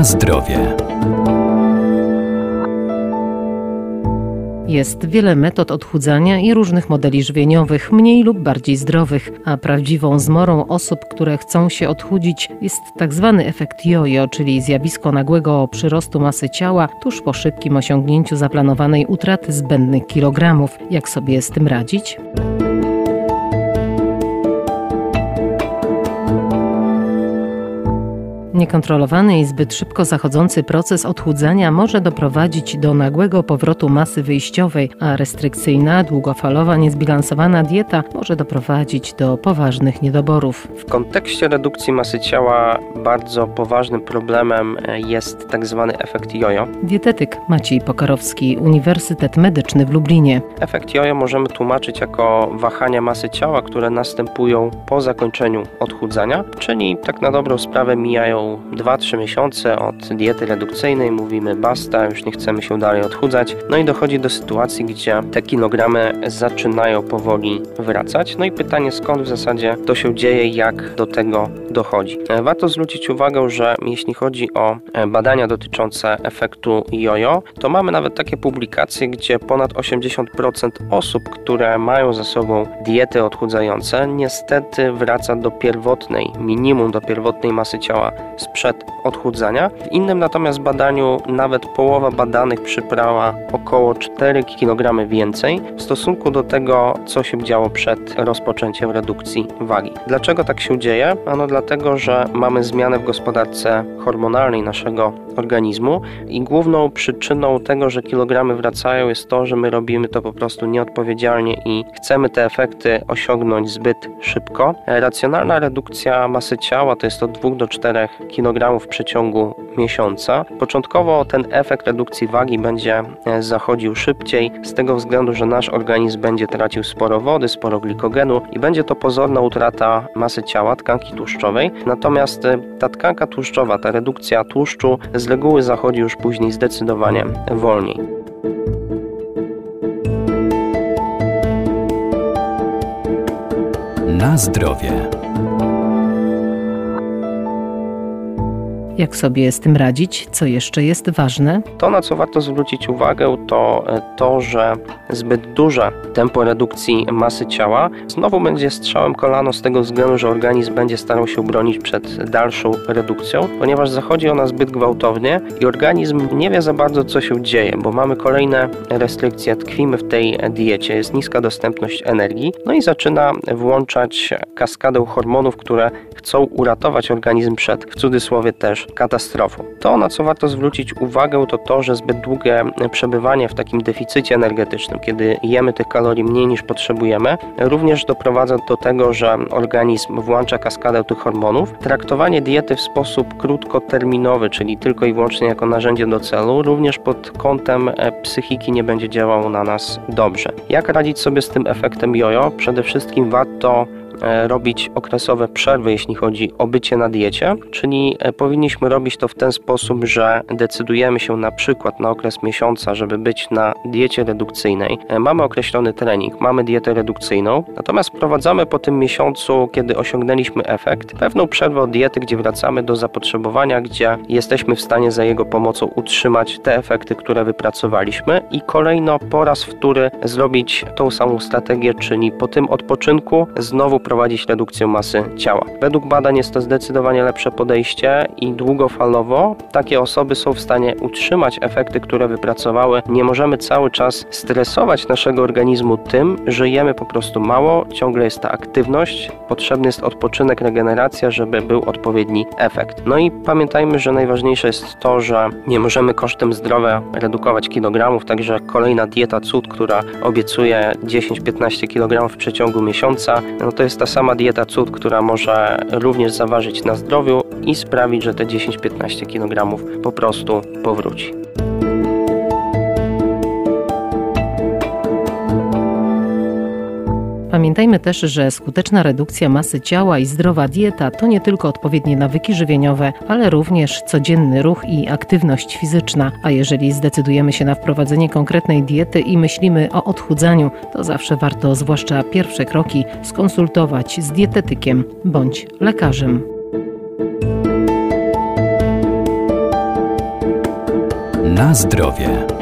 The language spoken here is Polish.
Na zdrowie. Jest wiele metod odchudzania i różnych modeli żywieniowych, mniej lub bardziej zdrowych, a prawdziwą zmorą osób, które chcą się odchudzić, jest tak zwany efekt jojo, czyli zjawisko nagłego przyrostu masy ciała tuż po szybkim osiągnięciu zaplanowanej utraty zbędnych kilogramów. Jak sobie z tym radzić? Niekontrolowany i zbyt szybko zachodzący proces odchudzania może doprowadzić do nagłego powrotu masy wyjściowej, a restrykcyjna, długofalowa, niezbilansowana dieta może doprowadzić do poważnych niedoborów. W kontekście redukcji masy ciała bardzo poważnym problemem jest tak zwany efekt jojo. Dietetyk Maciej Pokarowski, Uniwersytet Medyczny w Lublinie. Efekt jojo możemy tłumaczyć jako wahania masy ciała, które następują po zakończeniu odchudzania, czyli tak na dobrą sprawę mijają 2-3 miesiące od diety redukcyjnej, mówimy basta, już nie chcemy się dalej odchudzać. No i dochodzi do sytuacji, gdzie te kilogramy zaczynają powoli wracać. No i pytanie, skąd w zasadzie to się dzieje, jak do tego dochodzi. E, warto zwrócić uwagę, że jeśli chodzi o e, badania dotyczące efektu jojo, to mamy nawet takie publikacje, gdzie ponad 80% osób, które mają za sobą diety odchudzające, niestety wraca do pierwotnej, minimum do pierwotnej masy ciała sprzed odchudzania. W innym natomiast badaniu nawet połowa badanych przybrała około 4 kg więcej w stosunku do tego, co się działo przed rozpoczęciem redukcji wagi. Dlaczego tak się dzieje? Ano dlatego, że mamy zmianę w gospodarce hormonalnej naszego organizmu i główną przyczyną tego, że kilogramy wracają jest to, że my robimy to po prostu nieodpowiedzialnie i chcemy te efekty osiągnąć zbyt szybko. Racjonalna redukcja masy ciała to jest od 2 do 4 kg w przeciągu miesiąca. Początkowo ten efekt redukcji wagi będzie e, zachodził szybciej z tego względu, że nasz organizm będzie tracił sporo wody, sporo glikogenu i będzie to pozorna utrata masy ciała, tkanki tłuszczowej. Natomiast e, ta tkanka tłuszczowa, ta redukcja tłuszczu z reguły zachodzi już później zdecydowanie wolniej. Na zdrowie. Jak sobie z tym radzić? Co jeszcze jest ważne? To, na co warto zwrócić uwagę, to e, to, że zbyt duże tempo redukcji masy ciała znowu będzie strzałem kolano z tego względu, że organizm będzie starał się bronić przed dalszą redukcją, ponieważ zachodzi ona zbyt gwałtownie i organizm nie wie za bardzo, co się dzieje, bo mamy kolejne restrykcje, tkwimy w tej diecie, jest niska dostępność energii, no i zaczyna włączać kaskadę hormonów, które chcą uratować organizm przed, w cudzysłowie też, katastrofą. To, na co warto zwrócić uwagę, to to, że zbyt długie przebywanie w takim deficycie energetycznym, kiedy jemy tych kalorii mniej niż potrzebujemy, również doprowadza do tego, że organizm włącza kaskadę tych hormonów. Traktowanie diety w sposób krótkoterminowy, czyli tylko i wyłącznie jako narzędzie do celu, również pod kątem e, psychiki nie będzie działało na nas dobrze. Jak radzić sobie z tym efektem jojo? Przede wszystkim warto robić okresowe przerwy, jeśli chodzi o bycie na diecie, czyli e, powinniśmy robić to w ten sposób, że decydujemy się na przykład na okres miesiąca, żeby być na diecie redukcyjnej. E, mamy określony trening, mamy dietę redukcyjną, natomiast wprowadzamy po tym miesiącu, kiedy osiągnęliśmy efekt, pewną przerwę od diety, gdzie wracamy do zapotrzebowania, gdzie jesteśmy w stanie za jego pomocą utrzymać te efekty, które wypracowaliśmy i kolejno po raz wtóry zrobić tą samą strategię, czyli po tym odpoczynku znowu prowadzić redukcję masy ciała. Według badań jest to zdecydowanie lepsze podejście i długofalowo takie osoby są w stanie utrzymać efekty, które wypracowały. Nie możemy cały czas stresować naszego organizmu tym, że jemy po prostu mało, ciągle jest ta aktywność, potrzebny jest odpoczynek, regeneracja, żeby był odpowiedni efekt. No i pamiętajmy, że najważniejsze jest to, że nie możemy kosztem zdrowia redukować kilogramów, także kolejna dieta cud, która obiecuje 10-15 kg w przeciągu miesiąca, no to jest ta sama dieta cud, która może również zaważyć na zdrowiu i sprawić, że te 10-15 kg po prostu powróci. Pamiętajmy też, że skuteczna redukcja masy ciała i zdrowa dieta to nie tylko odpowiednie nawyki żywieniowe, ale również codzienny ruch i aktywność fizyczna. A jeżeli zdecydujemy się na wprowadzenie konkretnej diety i myślimy o odchudzaniu, to zawsze warto, zwłaszcza pierwsze kroki, skonsultować z dietetykiem bądź lekarzem. Na zdrowie.